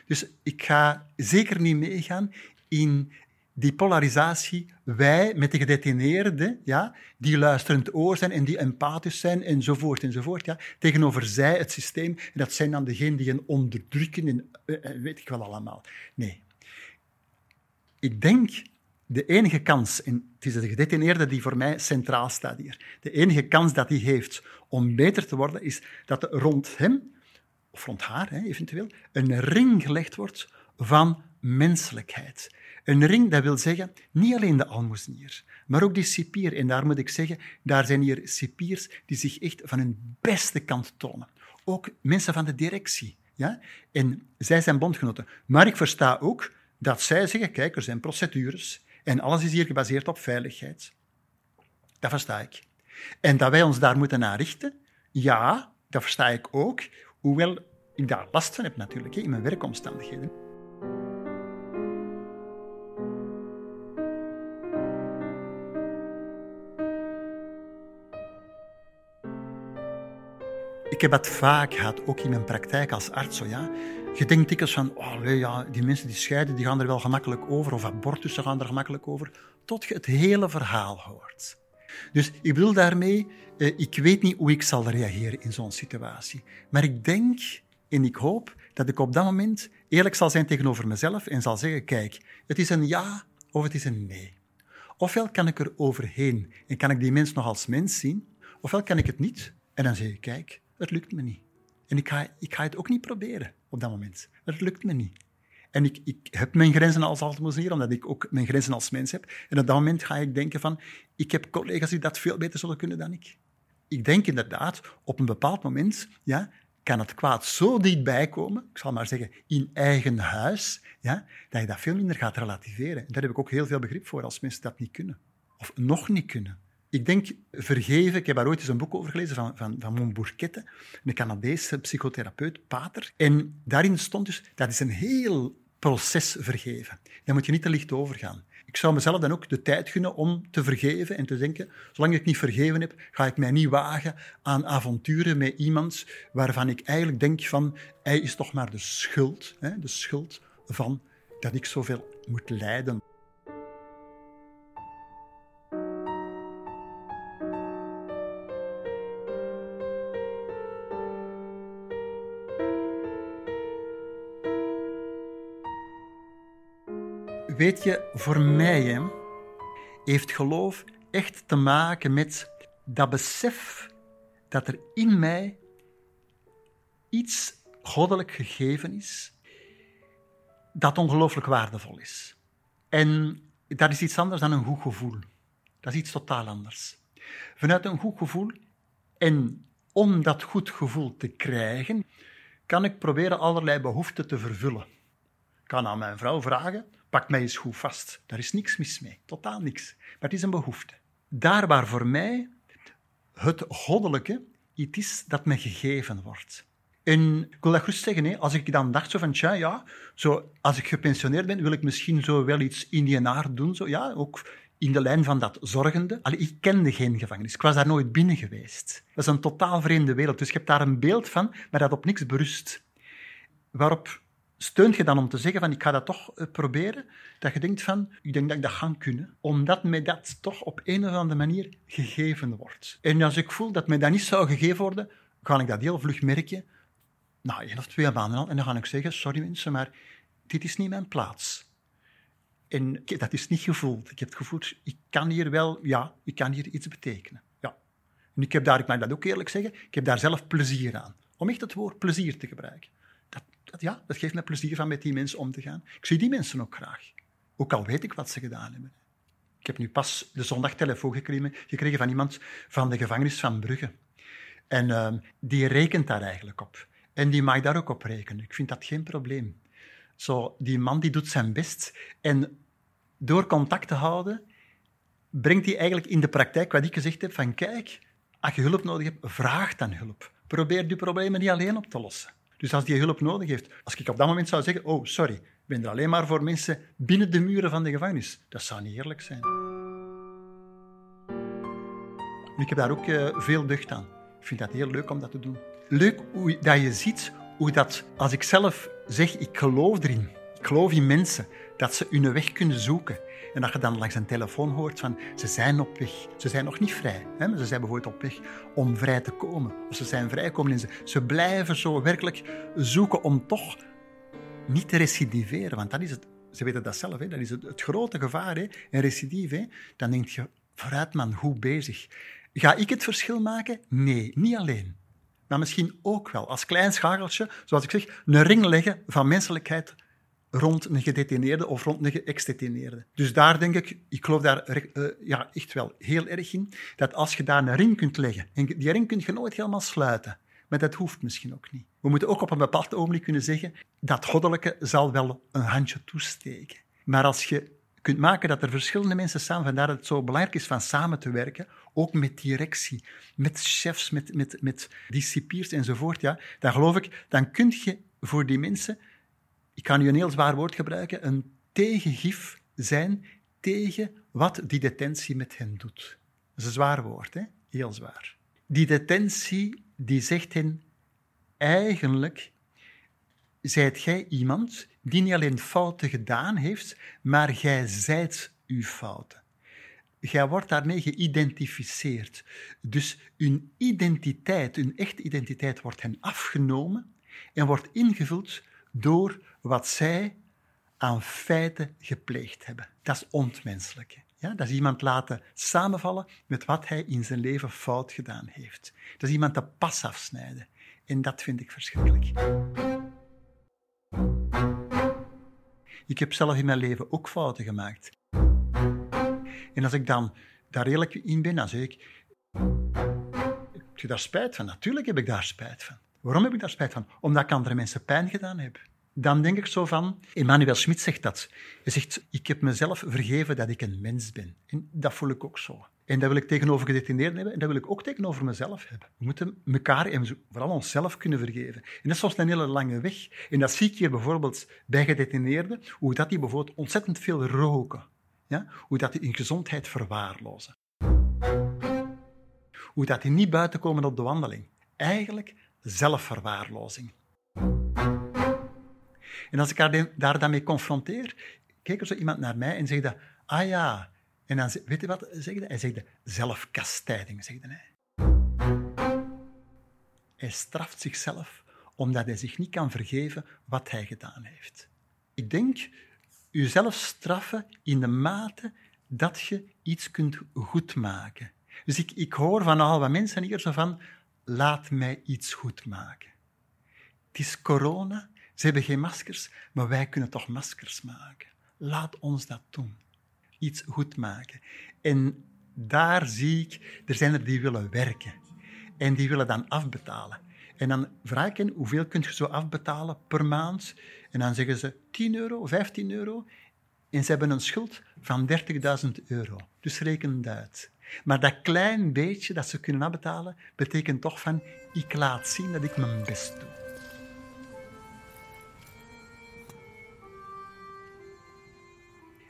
Dus ik ga zeker niet meegaan in die polarisatie, wij met de gedetineerden, ja, die luisterend oor zijn en die empathisch zijn, enzovoort, enzovoort, ja, tegenover zij, het systeem, en dat zijn dan degenen die hen onderdrukken en eh, eh, weet ik wel allemaal. Nee. Ik denk, de enige kans, en het is de gedetineerde die voor mij centraal staat hier, de enige kans dat hij heeft om beter te worden, is dat er rond hem, of rond haar hè, eventueel, een ring gelegd wordt van menselijkheid. Een ring, dat wil zeggen, niet alleen de almoezenier, maar ook die cipier. En daar moet ik zeggen, daar zijn hier cipiers die zich echt van hun beste kant tonen. Ook mensen van de directie. Ja? En zij zijn bondgenoten. Maar ik versta ook dat zij zeggen, kijk, er zijn procedures en alles is hier gebaseerd op veiligheid. Dat versta ik. En dat wij ons daar moeten naar richten, ja, dat versta ik ook, hoewel ik daar last van heb natuurlijk, in mijn werkomstandigheden. Ik heb het vaak gehad, ook in mijn praktijk als arts. Ja. Je denkt dikwijls van, oh, ja, die mensen die scheiden, die gaan er wel gemakkelijk over, of abortussen gaan er gemakkelijk over, tot je het hele verhaal hoort. Dus ik bedoel daarmee, eh, ik weet niet hoe ik zal reageren in zo'n situatie. Maar ik denk en ik hoop dat ik op dat moment eerlijk zal zijn tegenover mezelf en zal zeggen, kijk, het is een ja of het is een nee. Ofwel kan ik er overheen en kan ik die mens nog als mens zien, ofwel kan ik het niet en dan zeg ik, kijk, het lukt me niet. En ik ga, ik ga het ook niet proberen op dat moment. Het lukt me niet. En ik, ik heb mijn grenzen als altemoezenier, omdat ik ook mijn grenzen als mens heb. En op dat moment ga ik denken van, ik heb collega's die dat veel beter zullen kunnen dan ik. Ik denk inderdaad, op een bepaald moment ja, kan het kwaad zo dichtbij komen, ik zal maar zeggen, in eigen huis, ja, dat je dat veel minder gaat relativeren. En daar heb ik ook heel veel begrip voor als mensen dat niet kunnen. Of nog niet kunnen. Ik denk vergeven, ik heb daar ooit eens een boek over gelezen van, van, van Montbourquette, een Canadese psychotherapeut, pater. En daarin stond dus, dat is een heel proces vergeven. Daar moet je niet te licht over gaan. Ik zou mezelf dan ook de tijd gunnen om te vergeven en te denken, zolang ik niet vergeven heb, ga ik mij niet wagen aan avonturen met iemand waarvan ik eigenlijk denk van, hij is toch maar de schuld, hè, de schuld van dat ik zoveel moet lijden. Voor mij hè, heeft geloof echt te maken met dat besef dat er in mij iets goddelijk gegeven is, dat ongelooflijk waardevol is. En dat is iets anders dan een goed gevoel. Dat is iets totaal anders. Vanuit een goed gevoel en om dat goed gevoel te krijgen, kan ik proberen allerlei behoeften te vervullen. Ik kan aan mijn vrouw vragen, pak mij eens goed vast. Daar is niks mis mee, totaal niks. Maar het is een behoefte. Daar waar voor mij het goddelijke iets is dat me gegeven wordt. En ik wil dat gerust zeggen, hè, als ik dan dacht zo van, ja, zo, als ik gepensioneerd ben, wil ik misschien zo wel iets in doen. Zo, ja, ook in de lijn van dat zorgende. Allee, ik kende geen gevangenis. Ik was daar nooit binnen geweest. Dat is een totaal vreemde wereld. Dus je hebt daar een beeld van, maar dat op niks berust. Waarop steunt je dan om te zeggen van ik ga dat toch eh, proberen, dat je denkt van ik denk dat ik dat ga kunnen, omdat mij dat toch op een of andere manier gegeven wordt. En als ik voel dat mij dat niet zou gegeven worden, ga ik dat heel vlug merken, na één of twee maanden al. En dan ga ik zeggen, sorry mensen, maar dit is niet mijn plaats. En dat is niet gevoeld. Ik heb het gevoeld, ik kan hier wel, ja, ik kan hier iets betekenen. Ja. En ik heb daar, ik mag dat ook eerlijk zeggen, ik heb daar zelf plezier aan. Om echt het woord plezier te gebruiken. Dat, ja, dat geeft me plezier van met die mensen om te gaan. Ik zie die mensen ook graag. Ook al weet ik wat ze gedaan hebben. Ik heb nu pas de zondag telefoon gekregen, gekregen van iemand van de gevangenis van Brugge. En ehm, die rekent daar eigenlijk op. En die mag daar ook op rekenen. Ik vind dat geen probleem. Zo, die man die doet zijn best. En door contact te houden, brengt hij eigenlijk in de praktijk wat ik gezegd heb: van kijk, als je hulp nodig hebt, vraag dan hulp. Probeer die problemen niet alleen op te lossen. Dus als die hulp nodig heeft, als ik op dat moment zou zeggen: Oh, sorry, ik ben er alleen maar voor mensen binnen de muren van de gevangenis, dat zou niet eerlijk zijn. Ik heb daar ook eh, veel deugd aan. Ik vind dat heel leuk om dat te doen. Leuk hoe, dat je ziet hoe dat, als ik zelf zeg, ik geloof erin, ik geloof in mensen, dat ze hun weg kunnen zoeken. En dat je dan langs een telefoon hoort van, ze zijn op weg. Ze zijn nog niet vrij, hè, ze zijn bijvoorbeeld op weg om vrij te komen. Of ze zijn vrijgekomen en ze, ze blijven zo werkelijk zoeken om toch niet te recidiveren. Want dat is het, ze weten dat zelf, hè, dat is het, grote gevaar. Hè, een recidief, hè, dan denk je, vooruit man, goed bezig. Ga ik het verschil maken? Nee, niet alleen. Maar misschien ook wel, als klein schakeltje, zoals ik zeg, een ring leggen van menselijkheid rond een gedetineerde of rond een geëxdetineerde. Dus daar denk ik, ik geloof daar eh, ja, echt wel heel erg in, dat als je daar een ring kunt leggen, en die ring kun je nooit helemaal sluiten, maar dat hoeft misschien ook niet. We moeten ook op een bepaald ogenblik kunnen zeggen, dat goddelijke zal wel een handje toesteken. Maar als je kunt maken dat er verschillende mensen samen, vandaar dat het zo belangrijk is van samen te werken, ook met directie, met chefs, met, met, met discipliers enzovoort, ja, dan geloof ik, dan kun je voor die mensen, ik kan nu een heel zwaar woord gebruiken, een tegengif zijn tegen wat die detentie met hen doet. Dat is een zwaar woord, hè? heel zwaar. Die detentie die zegt hen, eigenlijk zijt jij iemand die niet alleen fouten gedaan heeft, maar jij zijt uw fouten. Jij wordt daarmee geïdentificeerd. Dus hun identiteit, hun echte identiteit, wordt hen afgenomen en wordt ingevuld door wat zij aan feiten gepleegd hebben. Dat is ontmenselijk. Ja, dat is iemand laten samenvallen met wat hij in zijn leven fout gedaan heeft. Dat is iemand de pas afsnijden. En dat vind ik verschrikkelijk. Ik heb zelf in mijn leven ook fouten gemaakt. En als ik dan daar eerlijk in ben, dan zeg ik... Heb je daar spijt van? Natuurlijk heb ik daar spijt van. Waarom heb ik daar spijt van? Omdat ik andere mensen pijn gedaan heb. Dan denk ik zo van... Emmanuel Schmidt zegt dat. Hij zegt, ik heb mezelf vergeven dat ik een mens ben. En dat voel ik ook zo. En dat wil ik tegenover gedetineerden hebben en dat wil ik ook tegenover mezelf hebben. We moeten elkaar en vooral onszelf kunnen vergeven. En dat is soms een hele lange weg. En dat zie ik hier bijvoorbeeld bij gedetineerden, hoe dat die bijvoorbeeld ontzettend veel roken. Ja? Hoe dat die hun gezondheid verwaarlozen. Hoe dat die niet buiten komen op de wandeling. Eigenlijk zelfverwaarlozing. En als ik haar daar dan confronteer, kijkt er zo iemand naar mij en zegt ah ja, en dan, weet je wat je? Hij zegt zelfkastijding, zegt hij. Hij straft zichzelf omdat hij zich niet kan vergeven wat hij gedaan heeft. Ik denk, jezelf straffen in de mate dat je iets kunt goedmaken. Dus ik, ik hoor van al wat mensen hier zo van, laat mij iets goedmaken. Het is corona, ze hebben geen maskers, maar wij kunnen toch maskers maken. Laat ons dat doen iets goed maken. En daar zie ik, er zijn er die willen werken. En die willen dan afbetalen. En dan vraag ik hen, hoeveel kun je zo afbetalen per maand? En dan zeggen ze 10 euro, 15 euro. En ze hebben een schuld van 30.000 euro. Dus reken het uit. Maar dat klein beetje dat ze kunnen afbetalen, betekent toch van, ik laat zien dat ik mijn best doe.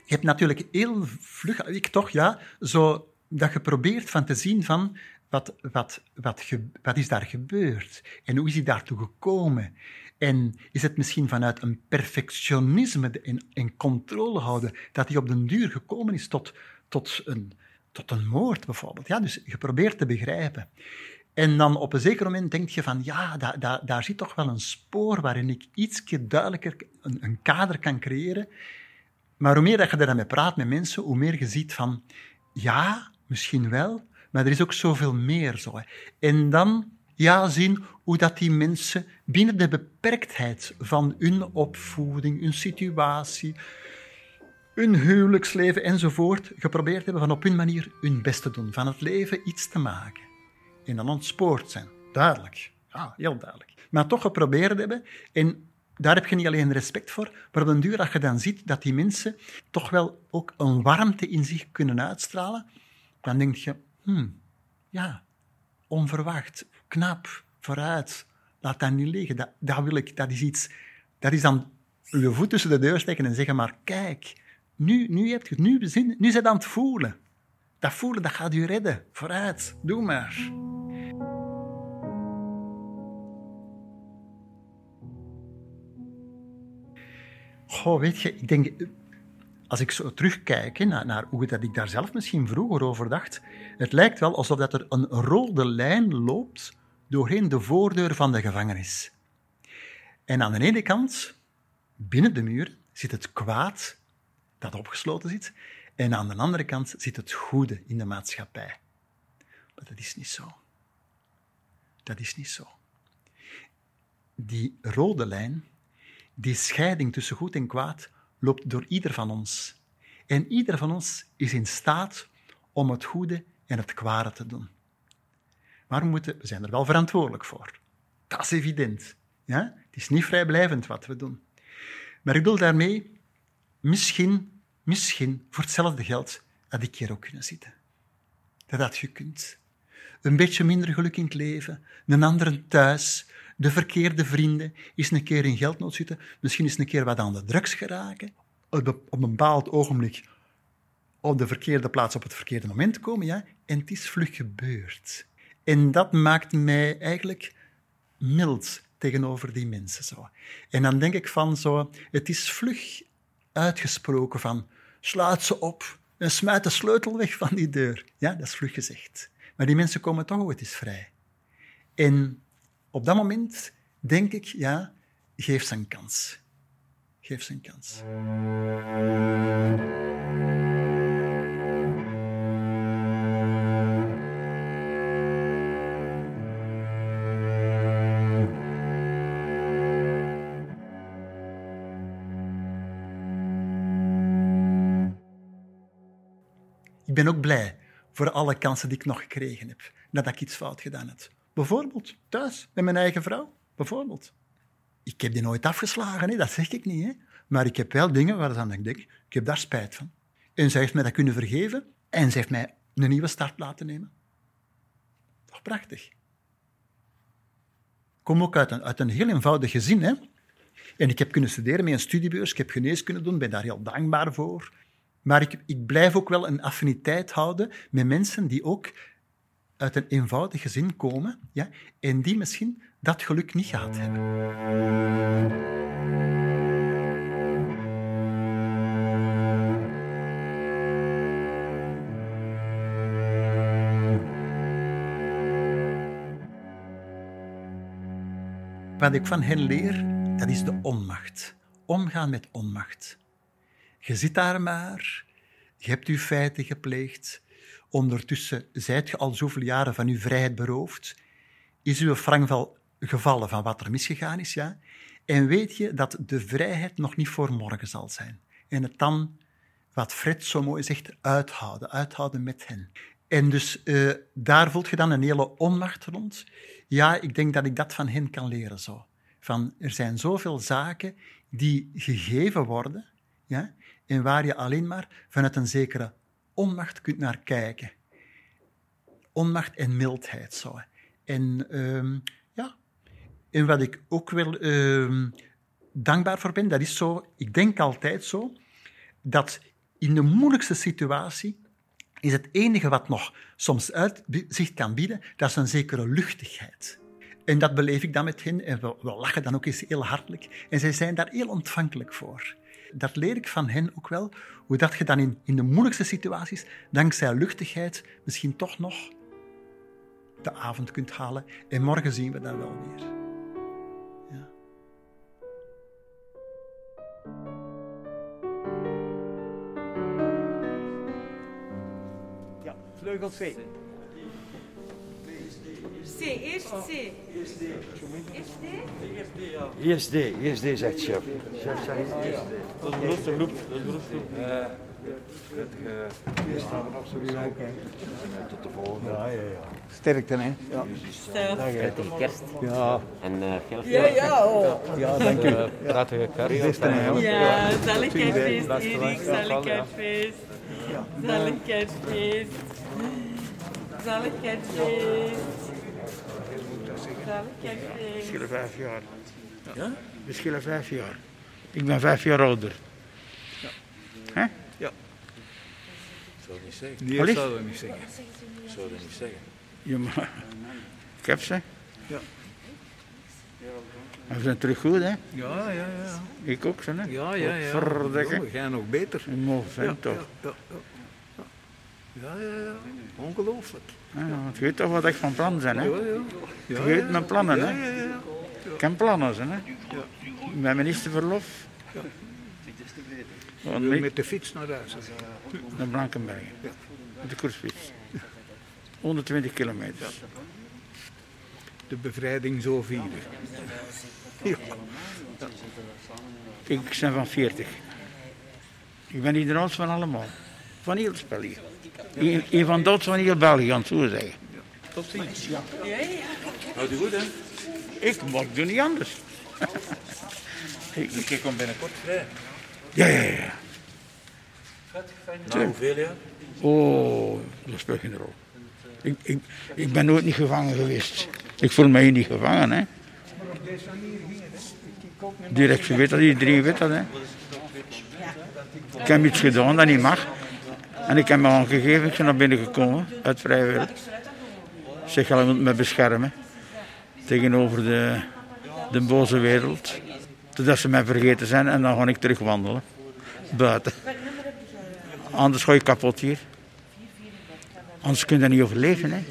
Je hebt natuurlijk heel vlug, ik toch, ja, zo dat je probeert van te zien van wat, wat, wat, wat is daar gebeurd en hoe is hij daartoe gekomen. En is het misschien vanuit een perfectionisme en, en controle houden dat hij op den duur gekomen is tot, tot, een, tot een moord bijvoorbeeld. Ja, dus je probeert te begrijpen. En dan op een zeker moment denk je van, ja, da, da, daar zit toch wel een spoor waarin ik iets duidelijker een, een, kader kan creëren. Maar hoe meer dat je daarmee praat met mensen, hoe meer je ziet van, ja, misschien wel, maar er is ook zoveel meer. Zo. En dan ja, zien hoe dat die mensen binnen de beperktheid van hun opvoeding, hun situatie, hun huwelijksleven enzovoort, geprobeerd hebben van op hun manier hun best te doen, van het leven iets te maken. En dan ontspoord zijn. Duidelijk. Ja, heel duidelijk. Maar toch geprobeerd hebben. En daar heb je niet alleen respect voor, maar op een duur dat je dan ziet dat die mensen toch wel ook een warmte in zich kunnen uitstralen, dan denk je, hmm, ja, onverwacht, knap, vooruit, laat dat niet liggen. Dat, dat wil ik, dat is iets, dat is dan je voet tussen de deur steken en zeggen, maar kijk, nu, nu heb je het, nu, zin, nu zit aan het voelen. Dat voelen, dat gaat u redden. Vooruit, doe maar. Goh, weet je, ik denk, als ik zo terugkijk naar, naar, hoe dat ik daar zelf misschien vroeger over dacht, het lijkt wel alsof dat er een rode lijn loopt doorheen de voordeur van de gevangenis. En aan de ene kant, binnen de muur, zit het kwaad dat opgesloten zit, en aan de andere kant zit het goede in de maatschappij. Maar dat is niet zo. Dat is niet zo. Die rode lijn, die scheiding tussen goed en kwaad, loopt door ieder van ons. En ieder van ons is in staat om het goede en het kwade te doen. Maar we, moeten, we zijn er wel verantwoordelijk voor. Dat is evident. Ja? Het is niet vrijblijvend wat we doen. Maar ik bedoel daarmee, misschien, misschien, voor hetzelfde geld, had ik hier ook kunnen zitten. Dat had je kunt. Een beetje minder geluk in het leven, een andere thuis, de verkeerde vrienden, eens een keer in geldnood zitten, misschien eens een keer wat aan de drugs geraken, op een bepaald ogenblik op de verkeerde plaats op het verkeerde moment komen, ja, en het is vlug gebeurd. En dat maakt mij eigenlijk mild tegenover die mensen. Zo. En dan denk ik van zo, het is vlug uitgesproken van, sluit ze op en smijt de sleutel weg van die deur. Ja, dat is vlug gezegd. Maar die mensen komen toch ooit eens vrij. En op dat moment denk ik, ja, geef ze een kans. Geef ze een kans. Ben ook blij voor alle kansen die ik nog gekregen heb, nadat ik iets fout gedaan heb. Bijvoorbeeld thuis, met mijn eigen vrouw. Bijvoorbeeld. Ik heb die nooit afgeslagen, hè? dat zeg ik niet. Hè? Maar ik heb wel dingen waarvan ik denk, ik heb daar spijt van. En zij heeft mij dat kunnen vergeven en ze heeft mij een nieuwe start laten nemen. Toch prachtig. Ik kom ook uit een, heel eenvoudig gezin. Hè? En ik heb kunnen studeren met een studiebeurs, ik heb geneeskunde doen, ben daar heel dankbaar voor. Maar ik, blijf ook wel een affiniteit houden met mensen die ook uit een eenvoudig gezin komen ja, en die misschien dat geluk niet gehad hebben. Wat ik van hen leer, dat is de onmacht. Omgaan met onmacht. Je zit daar maar, je hebt je feiten gepleegd, Ondertussen zijt je al zoveel jaren van uw vrijheid beroofd. Is uw frangval gevallen van wat er misgegaan is, ja? En weet je dat de vrijheid nog niet voor morgen zal zijn. En het dan, wat Fred zo mooi zegt, uithouden. Uithouden met hen. En dus uh, daar voelt je dan een hele onmacht rond. Ja, ik denk dat ik dat van hen kan leren zo. Van, er zijn zoveel zaken die gegeven worden, ja, en waar je alleen maar vanuit een zekere onmacht kunt naar kijken. Onmacht en mildheid. Zo. En, uh, ja. en wat ik ook wel uh, dankbaar voor ben, dat is zo, ik denk altijd zo, dat in de moeilijkste situatie is het enige wat nog soms uitzicht kan bieden, dat is een zekere luchtigheid. En dat beleef ik dan met hen en we, we lachen dan ook eens heel hartelijk. En zij zijn daar heel ontvankelijk voor dat leer ik van hen ook wel, hoe dat je dan in, in de moeilijkste situaties, dankzij luchtigheid, misschien toch nog de avond kunt halen. En morgen zien we dat wel weer. Ja. Ja, vleugel 2. C, eerst C. Eerst D. Eerst D, eerst D, zegt chef. Chef zegt eerst D. Dat is de grootste groep. Dat is de grootste groep. Sterkte, hè? Ja. kerst. Ja, En uh, veel Ja, ja, oh. ja dank u. Prettige kerst. Ja, zalig kerstfeest, Erik. Zalig kerstfeest. Zalig kerstfeest. Zalig kerstfeest. Zalig We kerstfeest. schillen vijf jaar. Ja? We schillen vijf jaar. Ik ben vijf jaar ouder. Hè? Nee, Allee? dat zou dat niet zeggen. Zou dat niet zeggen. Ja, maar... Ik heb ze. Ja. En we zijn terug goed, hè? Ja, ja, ja. Ik ook, zo, hè? Ja, ja, ja. Verdikke. Jongen, jij nog beter. Een mooi Ja, vent, ja, toch? ja, ja. Ja, ja, ja. Ongelooflijk. Ja, want je weet toch wat ik van plan ben, hè? Ja, ja. Ja, Je weet ja. mijn plannen, Ja, hè? ja, ja. Ik heb plannen, hè? Met ministerverlof. Want Wil ik met de fiets naar huis. hè. naar Blankenberg. Met de koersfiets. 120 kilometer. De bevrijding zo vieren. Ja. Ik ben van 40. Ik ben hier de oudste van allemaal. Van heel België. Een, een van oudste van heel België, aan het zo zeggen. Tot ziens. Houd u goed, hè? Ik, ik doe niet anders. ik, kom binnenkort vrij. ja, ja, ja. Na hoeveel jaar? Oh, dat speelt geen rol. Ik, ik, ik ben nooit niet gevangen geweest. Ik voel mij hier niet gevangen, hè. Direct weet dat, iedereen weet dat, hè. Ik heb iets gedaan dat niet mag. En ik heb me aangegeven, ik ben naar binnen gekomen, uit vrije wil. Ik zeg, je moet me beschermen. Tegenover de, de boze wereld. Totdat ze mij vergeten zijn en dan ga ik terug wandelen. Buiten. Anders ga je kapot hier. Anders kun je niet overleven. Hè.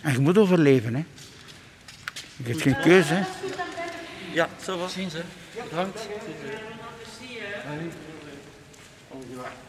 En je moet overleven. Hè. Je hebt geen keuze. Hè. Ja, zo was. Zien ze. Bedankt. ik